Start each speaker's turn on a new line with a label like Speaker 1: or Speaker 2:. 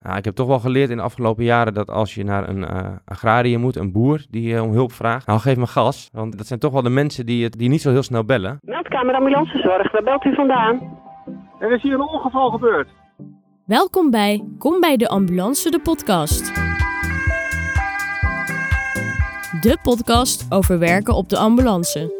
Speaker 1: Nou, ik heb toch wel geleerd in de afgelopen jaren dat als je naar een uh, agrariër moet, een boer die uh, om hulp vraagt, nou geef me gas. Want dat zijn toch wel de mensen die, die niet zo heel snel bellen.
Speaker 2: Meldkamer Ambulancezorg, waar belt u vandaan?
Speaker 3: Er is hier een ongeval gebeurd.
Speaker 4: Welkom bij Kom bij de Ambulance, de podcast. De podcast over werken op de ambulance.